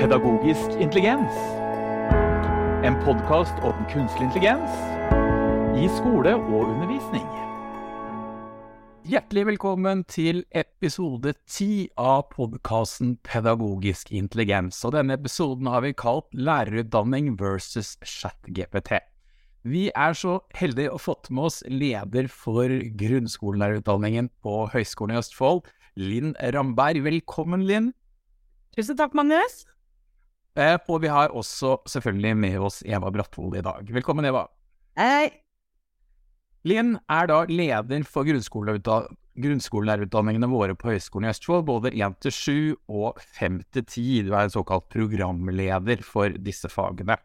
Pedagogisk intelligens. En podkast om kunstig intelligens i skole og undervisning. Hjertelig velkommen til episode ti av podkasten Pedagogisk intelligens. Og denne episoden har vi kalt Lærerutdanning versus ChatGPT. Vi er så heldige å fått med oss leder for grunnskolelærerutdanningen på Høgskolen i Østfold, Linn Ramberg. Velkommen, Linn. Tusen takk, Magnus. Eh, og vi har også selvfølgelig med oss Eva Brattvold i dag. Velkommen, Eva. Hei. Linn er da leder for grunnskolelærerutdanningene våre på Høgskolen i Østfold, både 1 til 7 og 5 til 10. Du er en såkalt programleder for disse fagene.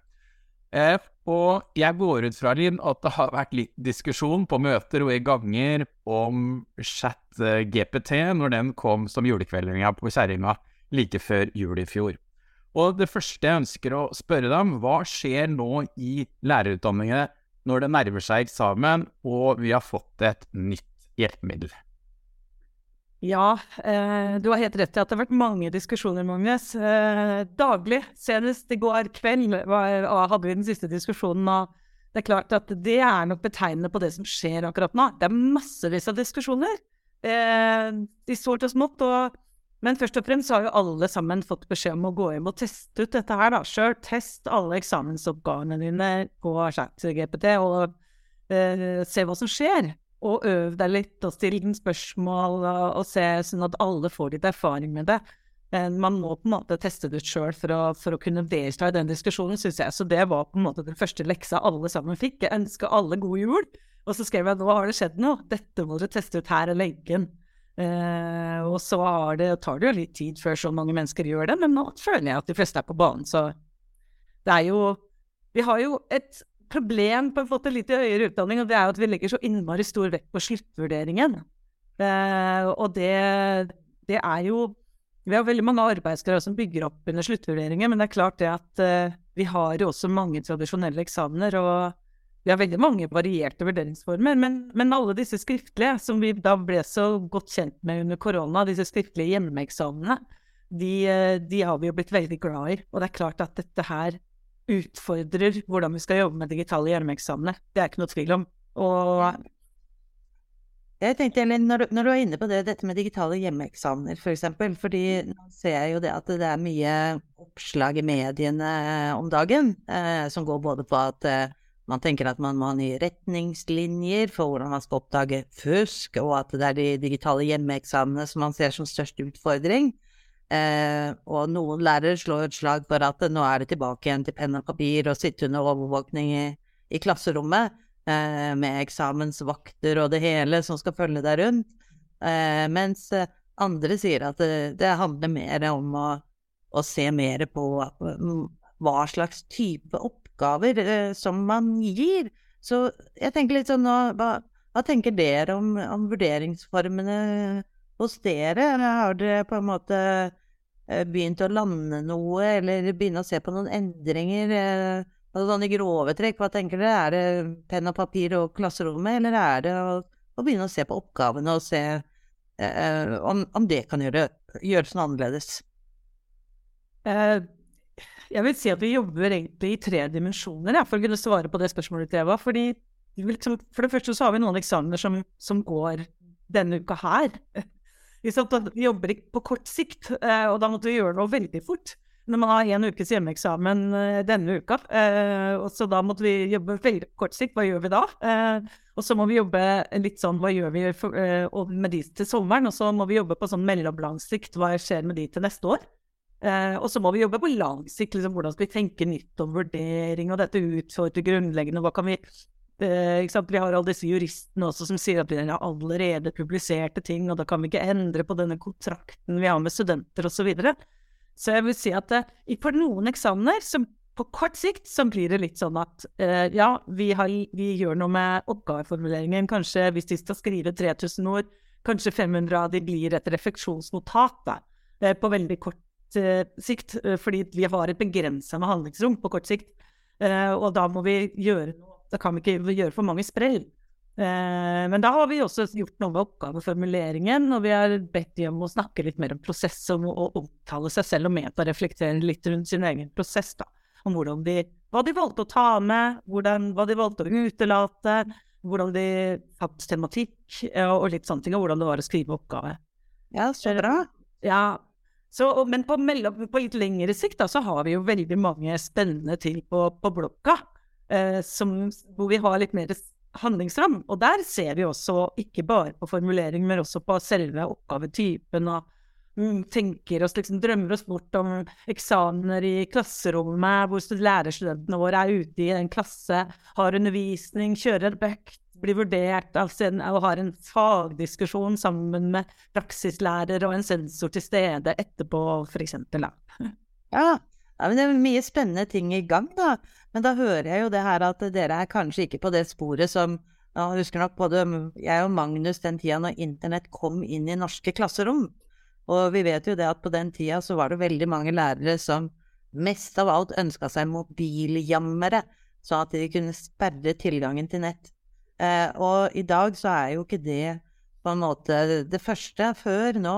Eh, og jeg går ut fra, Linn, at det har vært litt diskusjon på møter og i ganger om chat-GPT når den kom som julekveldinga på kjerringa like før jul i fjor. Og det første jeg ønsker å spørre dem, hva skjer nå i lærerutdanningene når det nærmer seg eksamen og vi har fått et nytt hjelpemiddel? Ja, eh, du har helt rett i at det har vært mange diskusjoner, Magnus. Eh, daglig, senest i går kveld, var, hadde vi den siste diskusjonen. Og det er klart at det er nok betegnende på det som skjer akkurat nå. Det er massevis av diskusjoner, eh, i stort og smått. Og, men først og fremst har jo alle sammen fått beskjed om å gå hjem og teste ut dette her da, sjøl. Test alle eksamensoppgavene dine på ChatGPT og eh, se hva som skjer og øv deg litt og still den spørsmål og, og se sånn at alle får litt erfaring med det. Men man må på en måte teste det ut sjøl for, for, å kunne delta i den diskusjonen, syns jeg. Så det var på en måte den første leksa alle sammen fikk. Jeg ønsker alle god jul. Og så skrev jeg nå har det skjedd noe, dette må dere teste ut her eller leggen. Eh, og så det, tar det jo litt tid før så mange mennesker gjør det, men nå føler jeg at de fleste er på banen. Så det er jo Vi har jo et problem på en måte litt i høyere utdanning, og det er jo at vi legger så innmari stor vekt på sluttvurderingen. Eh, og det, det, er jo Vi har veldig mange arbeidskrav som bygger opp under sluttvurderinger, men det er klart det at eh, vi har jo også mange tradisjonelle eksamener, og vi har veldig mange varierte vurderingsformer. Men, men alle disse skriftlige, som vi da ble så godt kjent med under korona, disse skriftlige hjemmeeksamene, de, eh, de har vi jo blitt veldig glad i. Og det er klart at dette her utfordrer hvordan vi skal jobbe med digitale hjemmeeksamener. Det er ikke noe tvil om. Og jeg tenkte, Elin, når, når, du er inne på det, dette med digitale hjemmeeksamener f.eks., for eksempel, fordi nå ser jeg jo det at det er mye oppslag i mediene om dagen eh, som går både på at eh, man tenker at man må ha nye retningslinjer for hvordan man skal oppdage fusk, og at det er de digitale hjemmeeksamene som man ser som størst utfordring. Eh, og noen lærere slår et slag for at nå er det tilbake igjen til penn og papir og sitte under overvåkning i, i klasserommet eh, med eksamensvakter og det hele som skal følge deg rundt. Eh, mens andre sier at det, det handler mer om å, å, se mer på hva slags type oppgaver eh, som man gir. Så jeg tenker litt sånn nå, hva, hva tenker dere om, om vurderingsformene hos dere? Har dere på en måte eh, begynt å lande noe, eller begynne å se på noen endringer? Eh, altså sånn i grove trekk, hva tenker dere? Er det penn og papir og klasserommet, eller er det å, å begynne å se på oppgavene og se eh, om, om, det kan gjøre, gjøres noe annerledes? Eh, jeg vil si at vi jobber egentlig i tre dimensjoner, ja, for å kunne svare på det spørsmålet til Eva. fordi liksom, For det første så har vi noen eksamener som, som går denne uka her. Vi jobber ikke på kort sikt, eh, og da måtte vi gjøre noe veldig fort. Når man har en ukes hjemmeeksamen eh, denne uka, eh, så da måtte vi jobbe veldig kort sikt. Hva gjør vi da? Og så må vi jobbe litt sånn hva gjør vi med de til sommeren? Og så må vi jobbe på sånn mellomlang sikt, hva skjer med de til neste år? Og så må vi jobbe på lang sikt, liksom, hvordan skal vi tenke nytt om vurdering, og dette utfordrer grunnleggende, hva kan vi Eh, vi har alle disse juristene også som sier at vi har allerede publiserte ting, og da kan vi ikke endre på denne kontrakten vi har med studenter osv. Så, videre. så jeg vil si at eh, for noen eksamener, som på kort sikt, så blir det litt sånn at eh, ja, vi, har, vi, gjør noe med oppgaveformuleringen. Kanskje hvis de skal skrive 3000 ord, kanskje 500 av de blir et refleksjonsnotat da, eh, på veldig kort eh, sikt, eh, fordi vi har et begrensa med handlingsrom på kort sikt. og da må vi gjøre noe da kan vi ikke gjøre for mange sprell. Eh, men da har vi også gjort noe med oppgaveformuleringen, og vi har bedt dem om å snakke litt mer om prosess og, å omtale seg selv og ment å reflektere litt rundt sin egen prosess. da, Om de, hva de valgte å ta med, hvordan, hva de valgte å utelate, hvordan de hadde tematikk eh, og litt sånne ting, og hvordan det var å skrive oppgave. Ja, så bra. Ja, så, men på, mellom, på, litt lengre sikt da, så har vi jo veldig mange spennende ting på, på blokka, eh, som, hvor vi har litt mer handlingsrom. Og der ser vi også, ikke bare på formulering, men også på selve oppgavetypen. og mm, tenker oss, liksom drømmer oss bort om eksamener i klasserommet, hvor lærerstudentene våre er ute i en klasse, har undervisning, kjører bøkt, blir vurdert av sen, og har en fagdiskusjon sammen med praksislærer og en sensor til stede etterpå, f.eks. Ja, ja, men det er mye spennende ting i gang, da. Men da hører jeg jo det her at dere er kanskje ikke på det sporet som jeg husker nok både jeg og Magnus den tida når internett kom inn i norske klasserom. Og vi vet jo det at på den tida så var det veldig mange lærere som mest av alt ønska seg mobiljammere, sånn at de kunne sperre tilgangen til nett. Eh, og i dag så er jo ikke det på en måte det første. Før nå,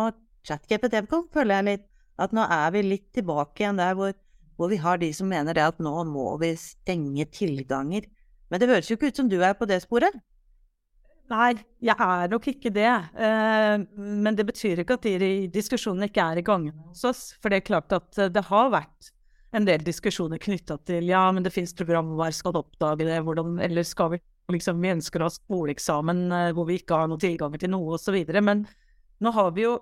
ChatGPT føler jeg litt at nå er vi litt tilbake igjen der hvor hvor vi har de som mener det at nå må vi stenge tilganger. Men det høres jo ikke ut som du er på det sporet? Nei, jeg er nok ikke det. Eh, men det betyr ikke at de diskusjonene ikke er i gang hos oss. For det er klart at eh, det har vært en del diskusjoner knytta til ja, men det finnes programvare, skal du oppdage det, hvordan, eller skal vi liksom, vi ønsker å ha skoleeksamen eh, hvor vi ikke har noen tilganger til noe, osv. Men nå har vi jo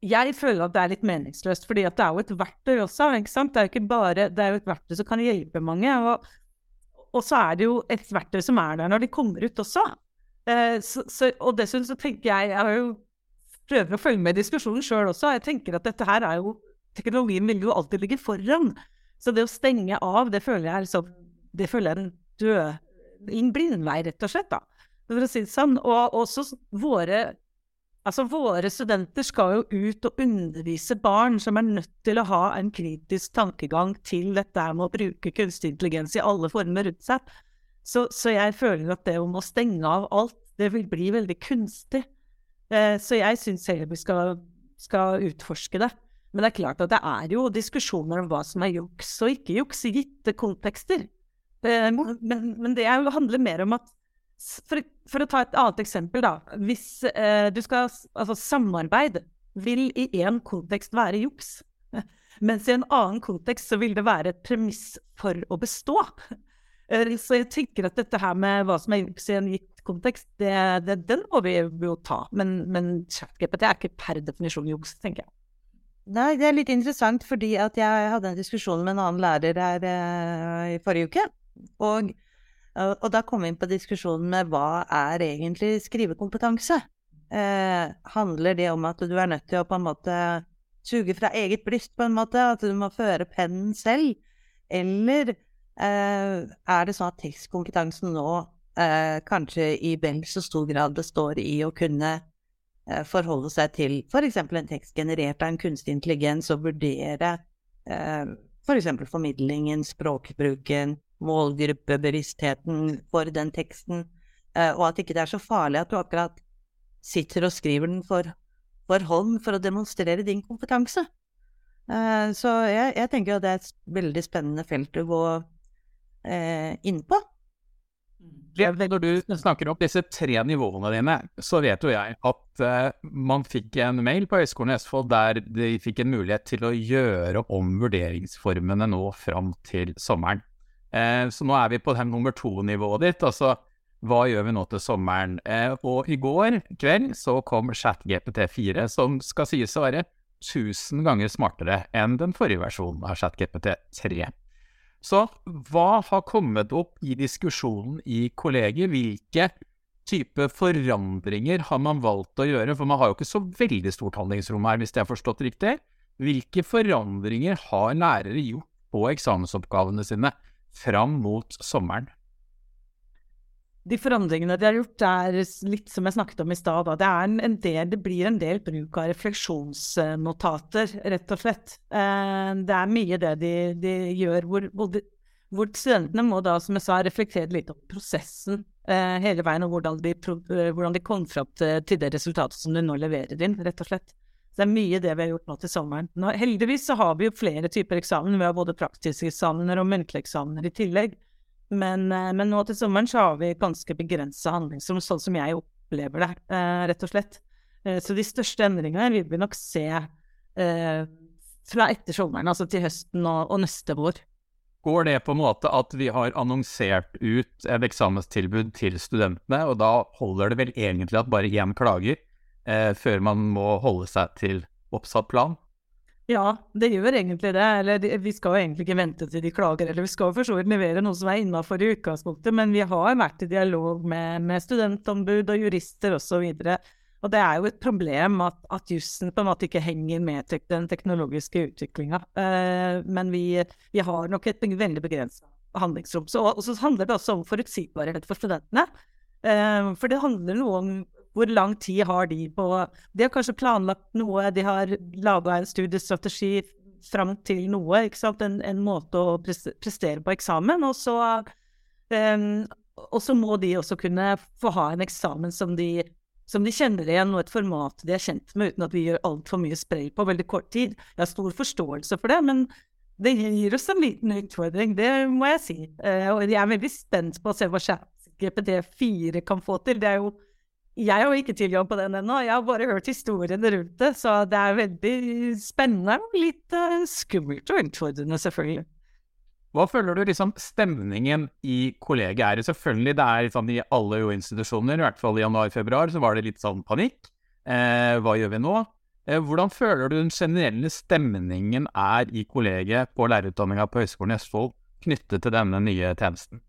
jeg føler at det er litt meningsløst, fordi det er jo et verktøy også. ikke sant? Det er jo ikke bare, det er jo et verktøy som kan hjelpe mange. Og, og så er det jo et verktøy som er der når de kommer ut også. Eh, så, så, og dessuten så tenker jeg Jeg har jo prøver å følge med i diskusjonen sjøl også. Jeg tenker at dette her er jo Teknologien vil jo alltid ligge foran. Så det å stenge av, det føler jeg er, liksom, det føler jeg er en død En blindvei, rett og slett. da. For å si det sånn. Og også våre Altså, våre studenter skal jo ut og undervise barn som er nødt til å ha en kritisk tankegang til dette med å bruke kunstig intelligens i alle former rundt seg. Så, så jeg føler at det om å stenge av alt, det vil bli veldig kunstig. Eh, så jeg syns heller vi skal, skal, utforske det. Men det er klart at det er jo diskusjoner om hva som er juks og ikke juks i gitte kontekster. Eh, men, men det handler mer om at for, for, å ta et annet eksempel, da. Hvis eh, du skal Altså, samarbeid vil i én kontekst være juks. Mens i en annen kontekst så vil det være et premiss for å bestå. Eh, så jeg tenker at dette her med hva som er juks i en gitt kontekst, det, det, den må vi jo ta. Men, men ChatGPT er ikke per definisjon juks, tenker jeg. Nei, det er litt interessant, fordi at jeg hadde en diskusjon med en annen lærer her eh, i forrige uke. Og og da kom vi inn på diskusjonen med hva er egentlig skrivekompetanse? Eh, handler det om at du er nødt til å på en måte suge fra eget bryst, på en måte? At du må føre pennen selv? Eller eh, er det sånn at tekstkompetansen nå eh, kanskje i vel så stor grad består i å kunne eh, forholde seg til f.eks. En tekst generert av en kunstig intelligens, og vurdere eh, f.eks. For formidlingen, språkbruken, målgruppebevisstheten for den teksten, eh, og at ikke det er så farlig at du akkurat sitter og skriver den for, for hånd for å demonstrere din kompetanse. Eh, så jeg, jeg tenker at det er et veldig spennende felt å gå eh, inn på. Når du snakker om disse tre nivåene dine, så vet jo jeg at man fikk en mail på Høgskolen i Østfold der de fikk en mulighet til å gjøre om vurderingsformene nå fram til sommeren. Eh, så nå er vi på det nummer to-nivået ditt. Altså hva gjør vi nå til sommeren? Eh, og i går kveld så kom ChatGPT4, som skal sies å være 1000 ganger smartere enn den forrige versjonen av ChatGPT3. Så hva har kommet opp i diskusjonen i kollegiet? Hvilke type forandringer har man valgt å gjøre? For man har jo ikke så veldig stort handlingsrom her, hvis jeg har forstått riktig. Hvilke forandringer har lærere gjort på eksamensoppgavene sine fram mot sommeren? De forandringene de har gjort, er litt som jeg snakket om i stad. Det, det, blir en del bruk av refleksjonsnotater, rett og slett. Eh, det er mye det de, de gjør, hvor, hvor, studentene må da, som jeg sa, reflektere litt om prosessen eh, hele veien, og hvordan de, eh, hvordan de kom fram til, det resultatet som de nå leverer inn, rett og slett. Det er mye det vi har gjort nå til sommeren. Nå, heldigvis så har vi jo flere typer eksamen. Vi har både praktiske eksamener og muntlige eksamener i tillegg. Men, eh, men, nå til sommeren så har vi ganske begrensa handlingsrom, sånn som jeg opplever det, eh, rett og slett. Eh, så de største endringene vil vi nok se fra etter sommeren, altså til høsten og, og, neste vår. Går det på en måte at vi har annonsert ut et eksamenstilbud til studentene, og da holder det vel egentlig at bare én klager, eh, før man må holde seg til oppsatt plan? Ja, det gjør egentlig det. Eller vi skal jo egentlig ikke vente til de klager. Eller vi skal for så vidt levere noe som er innafor i utgangspunktet, men vi har vært i dialog med, med studentombud og jurister osv. Og, og det er jo et problem at, at jussen på en måte ikke henger med til den teknologiske utviklinga. Eh, men vi, vi, har nok et veldig begrensa handlingsrom. Så, og så handler det også om forutsigbarhet for studentene. Eh, for det handler noe om hvor lang tid har de på De har kanskje planlagt noe, de har laga en studiestrategi fram til noe, ikke sant? En, en måte å prestere på eksamen. Og så, um, og så må de også kunne få ha en eksamen som de, som de kjenner igjen, og et format de er kjent med, uten at vi gjør altfor mye sprell på veldig kort tid. Jeg har stor forståelse for det, men det gir oss en liten utfordring, det må jeg si. Uh, og jeg er veldig spent på å se hva GPT4 kan få til. Det er jo jeg har ikke tilgang på den ennå, jeg har bare hørt historiene rundt det. Så det er veldig spennende litt uh, skummelt og utfordrende, selvfølgelig. Hva føler du liksom stemningen i kollegiet er? Selvfølgelig, det er sånn i alle institusjoner, i hvert fall i januar-februar, så var det litt sånn panikk. Eh, hva gjør vi nå? Eh, hvordan føler du den generelle stemningen er i kollegiet på lærerutdanninga på Høgskolen i Østfold knyttet til denne nye tjenesten?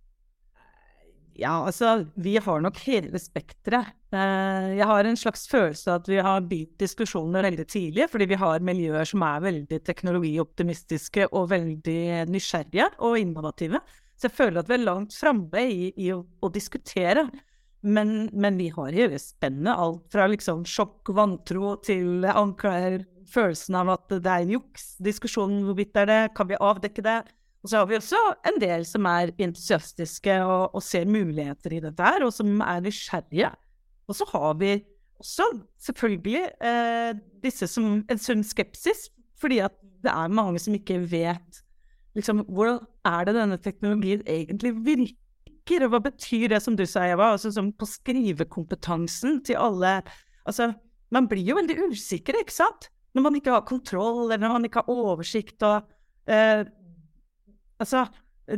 Ja, altså, vi har nok hele spekteret. Eh, jeg har en slags følelse av at vi har begynt diskusjoner veldig tidlig, fordi vi har miljøer som er veldig teknologioptimistiske og veldig nysgjerrige og innovative. Så jeg føler at vi er langt framme i, i å, å, diskutere. Men, men, vi har hele spennet. Alt fra liksom sjokk, vantro til anklager, følelsen av at det er en juks. Diskusjonen hvorvidt er det, kan vi avdekke det? Og så har vi også en del som er entusiastiske og, og ser muligheter i dette her, og som er nysgjerrige. Og så har vi også selvfølgelig eh, disse som en sunn skepsis, fordi at det er mange som ikke vet liksom, hvordan er det denne teknologien egentlig virker, og hva betyr det som du sa, Eva, altså som på skrivekompetansen til alle Altså, man blir jo veldig usikker, ikke sant? Når man ikke har kontroll, eller når man ikke har oversikt, og eh, Altså,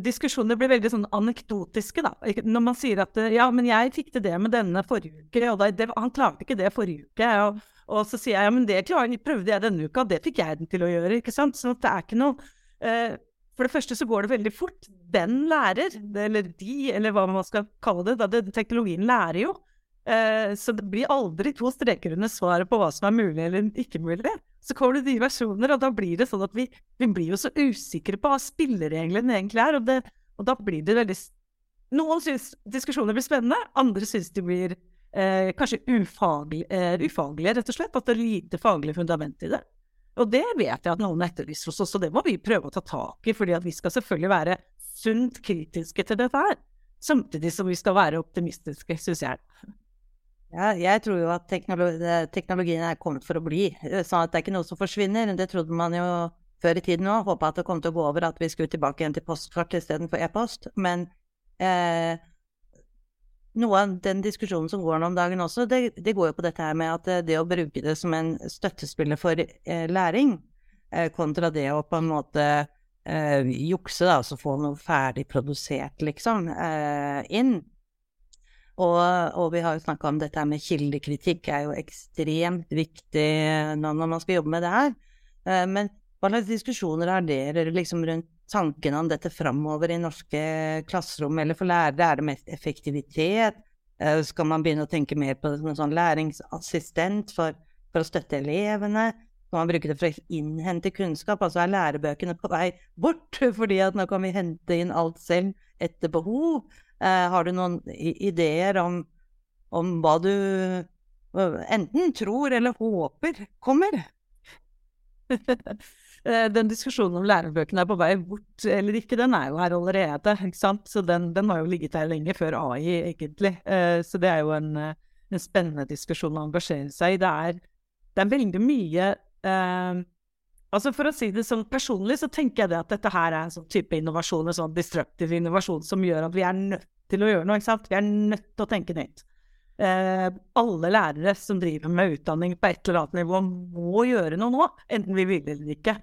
diskusjoner blir veldig sånn anekdotiske, da. Når man sier at ja, men jeg fikk til det med denne forrige uke, og det, han klarte ikke det forrige uke. Og, og, så sier jeg ja, men det prøvde jeg denne uka, og det fikk jeg den til å gjøre. ikke sant? Så det er ikke noe eh, For det første så går det veldig fort. Den lærer, eller de, eller hva man skal kalle det. Da, det teknologien lærer jo. Eh, så det blir aldri to streker under svaret på hva som er mulig eller ikke mulig. Så kommer det nye versjoner, og da blir det sånn at vi, vi blir jo så usikre på hva spillereglene egentlig er. Og, det, og da blir det veldig Noen syns diskusjoner blir spennende, andre syns de blir eh, kanskje ufaglige, eh, ufaglige, rett og slett. At det er lite faglig fundament i det. Og det vet jeg at noen etterlyser hos oss, og det må vi prøve å ta tak i. fordi vi skal selvfølgelig være sunt kritiske til dette her. Samtidig som vi skal være optimistiske, syns jeg. Ja, jeg tror jo at teknologien er kommet for å bli. Sånn at det er ikke noe som forsvinner. Det trodde man jo før i tiden òg. Håpa at det kom til å gå over, at vi skulle tilbake igjen til postkort istedenfor e-post. Men eh, noe av den diskusjonen som går nå om dagen også, det, det, går jo på dette her med at eh, det å bruke det som en støttespiller for eh, læring, eh, kontra det å på en måte eh, jukse, da, altså få noe ferdig produsert, liksom, eh, inn og, og, vi har jo snakka om dette med kildekritikk, er jo ekstremt viktig når man skal jobbe med det her. Eh, men hva slags diskusjoner er dere liksom rundt tankene om dette framover i norske klasserom, eller for lærere? Er det mest effektivitet? Eh, skal man begynne å tenke mer på det som en sånn læringsassistent for, for å støtte elevene? Skal man bruke det for å innhente kunnskap? Altså er lærebøkene på vei bort fordi at nå kan vi hente inn alt selv etter behov? Eh, har du noen ideer om, om hva du enten tror eller håper kommer? eh, den diskusjonen om lærebøkene er på vei bort eller ikke, den er jo her allerede. ikke sant? Så den, den har jo ligget her lenge før AI, egentlig. Eh, så det er jo en, en spennende diskusjon å engasjere seg i. Det er, det er veldig mye eh, Altså For å si det sånn personlig, så tenker jeg det at dette her er en sånn type innovasjon, en sånn destructive innovasjon som gjør at vi er nødt til å gjøre noe. ikke sant? Vi er nødt til å tenke nytt. Eh, alle lærere som driver med utdanning på et eller annet nivå, må gjøre noe nå, enten vi vil eller ikke.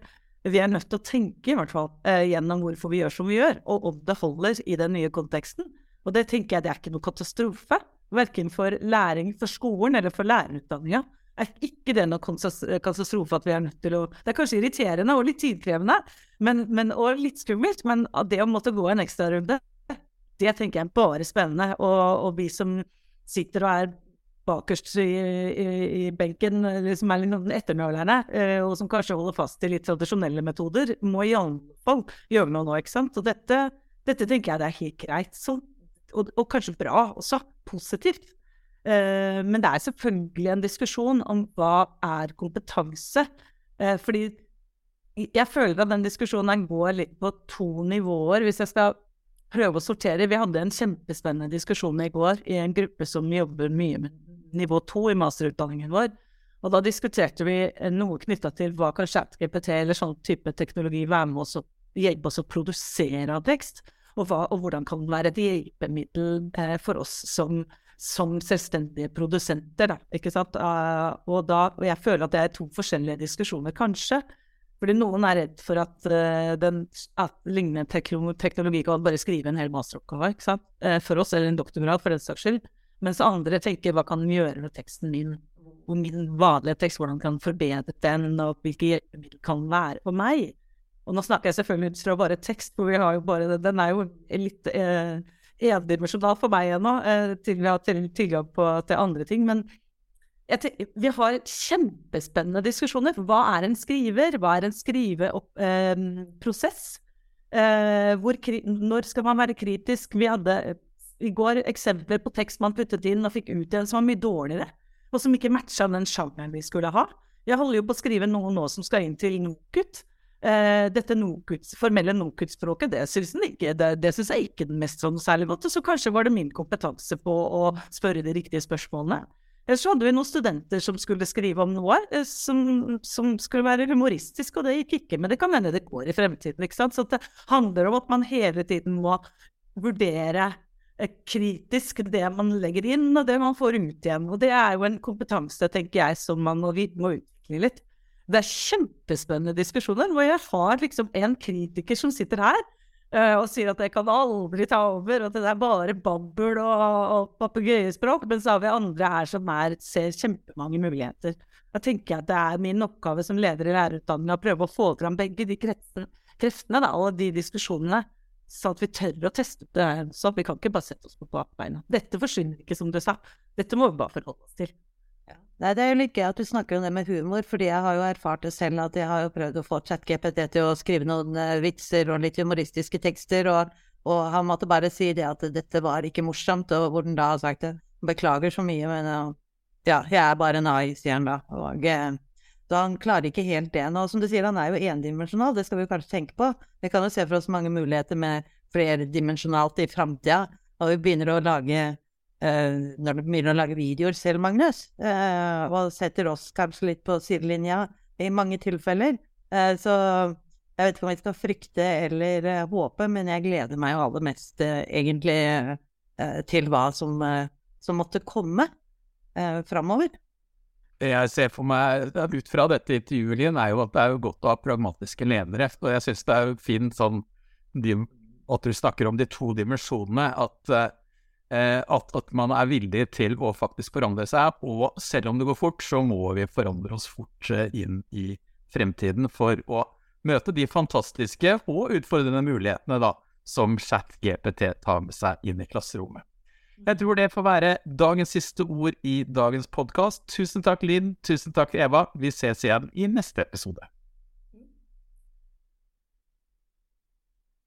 Vi er nødt til å tenke i hvert fall eh, gjennom hvorfor vi gjør som vi gjør, og om det holder i den nye konteksten. Og det tenker jeg det er ikke noe katastrofe, verken for læring for skolen eller for lærerutdanninga. Er ikke det noen katastrofe at vi er nødt til å Det er kanskje irriterende og litt tidkrevende men, men, og litt skummelt, men det å måtte gå en ekstrarunde, det tenker jeg er bare spennende. Og, og vi som sitter og er bakerst i, i, i benken, som er litt etternølerne, eh, og som kanskje holder fast i litt tradisjonelle metoder, må i alle fall gjøre noe nå, ikke sant. Og dette, dette tenker jeg det er helt greit. Så, og, og, kanskje bra også. Positivt. Eh, men det er selvfølgelig en diskusjon om hva er kompetanse. Eh, fordi jeg føler at den diskusjonen går litt på to nivåer. Hvis jeg skal prøve å sortere. Vi hadde en kjempespennende diskusjon i går i en gruppe som jobber mye med nivå to i masterutdanningen vår. Og da diskuterte vi noe knytta til hva kan ChatGPT eller sånn type teknologi være med oss og hjelpe oss å produsere av tekst, og, hva, og hvordan kan den være et hjelpemiddel eh, for oss som, som, selvstendige produsenter, da, ikke sant. Uh, og, da, og jeg føler at det er to forskjellige diskusjoner, kanskje. Fordi noen er redd for at, uh, den, at lignende teknologi kan bare skrive en hel masteroppgave ikke sant? Uh, for oss, eller en doktorgrad for den saks skyld. Mens andre tenker hva kan den gjøre med teksten min? og Min vanlige tekst, hvordan kan den forbedre den, og hvilke hjelpemidler kan den være for meg? Og nå snakker jeg selvfølgelig ut fra bare tekst, for vi har jo bare, den er jo litt eh, endimensjonal for meg ennå, eh, til vi har tilgang på, til andre ting. Men vi har kjempespennende diskusjoner. Hva er en skriver? Hva er en skriveprosess? Eh, eh når skal man være kritisk? Vi hadde eh, i går eksempler på tekst man puttet inn og fikk ut igjen som var mye dårligere, og som ikke matcha den sjangeren vi skulle ha. Jeg holder jo på å skrive noe nå som skal inn til NOKUT. Eh, dette NOKUT, formelle NOKUT-språket, det syns jeg ikke den mest sånn særlig godt. Så kanskje var det min kompetanse på å spørre de riktige spørsmålene. Ellers hadde vi noen studenter som skulle skrive om noe eh, som, som, skulle være humoristisk, og det gikk ikke. Men det kan hende det går i fremtiden. ikke sant? Så det handler om at man hele tiden må vurdere eh, kritisk det man legger inn, og det man får ut igjen. Og det er jo en kompetanse, tenker jeg, som man må utvikle litt. Det er kjempespennende diskusjoner hvor jeg har liksom en kritiker som sitter her Uh, og sier at jeg kan aldri ta over, og det er bare babbel og, og papegøyespråk. Men så har vi andre her som er, ser kjempemange muligheter. Da tenker jeg at det er min oppgave som leder i lærerutdanninga å prøve å få fram begge de kreftene, kreftene da, og de diskusjonene, så at vi tør å teste ut det. Så vi kan ikke bare sette oss på bakbeina. Dette forsvinner ikke, som du sa. Dette må vi bare forholde oss til. Nei, det er jo litt gøy at du snakker om det med humor, fordi jeg har jo erfart det selv at jeg har jo prøvd å få ChatGPT til å skrive noen uh, vitser og litt humoristiske tekster, og, og, han måtte bare si det at dette var ikke morsomt, og hvor den da har sagt det. Beklager så mye, men uh, ja, jeg er bare en AI, sier han da. Og, uh, så han klarer ikke helt det. nå. som du sier, han er jo endimensjonal, det skal vi kanskje tenke på. Vi kan jo se for oss mange muligheter med flerdimensjonalt i framtida, og vi begynner å lage Eh, når du begynner å lage videoer selv, Magnus, uh, og setter oss kanskje litt på sidelinja i mange tilfeller. Uh, så jeg vet ikke om jeg skal frykte eller håpe, men jeg gleder meg jo aller mest egentlig til hva som, som måtte komme framover. Jeg ser for meg, ut fra dette intervjuet, er jo at det er godt å ha pragmatiske ledere. Og jeg syns det er jo fint sånn at du snakker om de to dimensjonene. At at, at, man er villig til å faktisk forandre seg. Og selv om det går fort, så må vi forandre oss fort eh, inn i fremtiden for å møte de fantastiske og utfordrende mulighetene da, som ChatGPT tar med seg inn i klasserommet. Jeg tror det får være dagens siste ord i dagens podkast. Tusen takk, Linn. Tusen takk, Eva. Vi ses igjen i neste episode.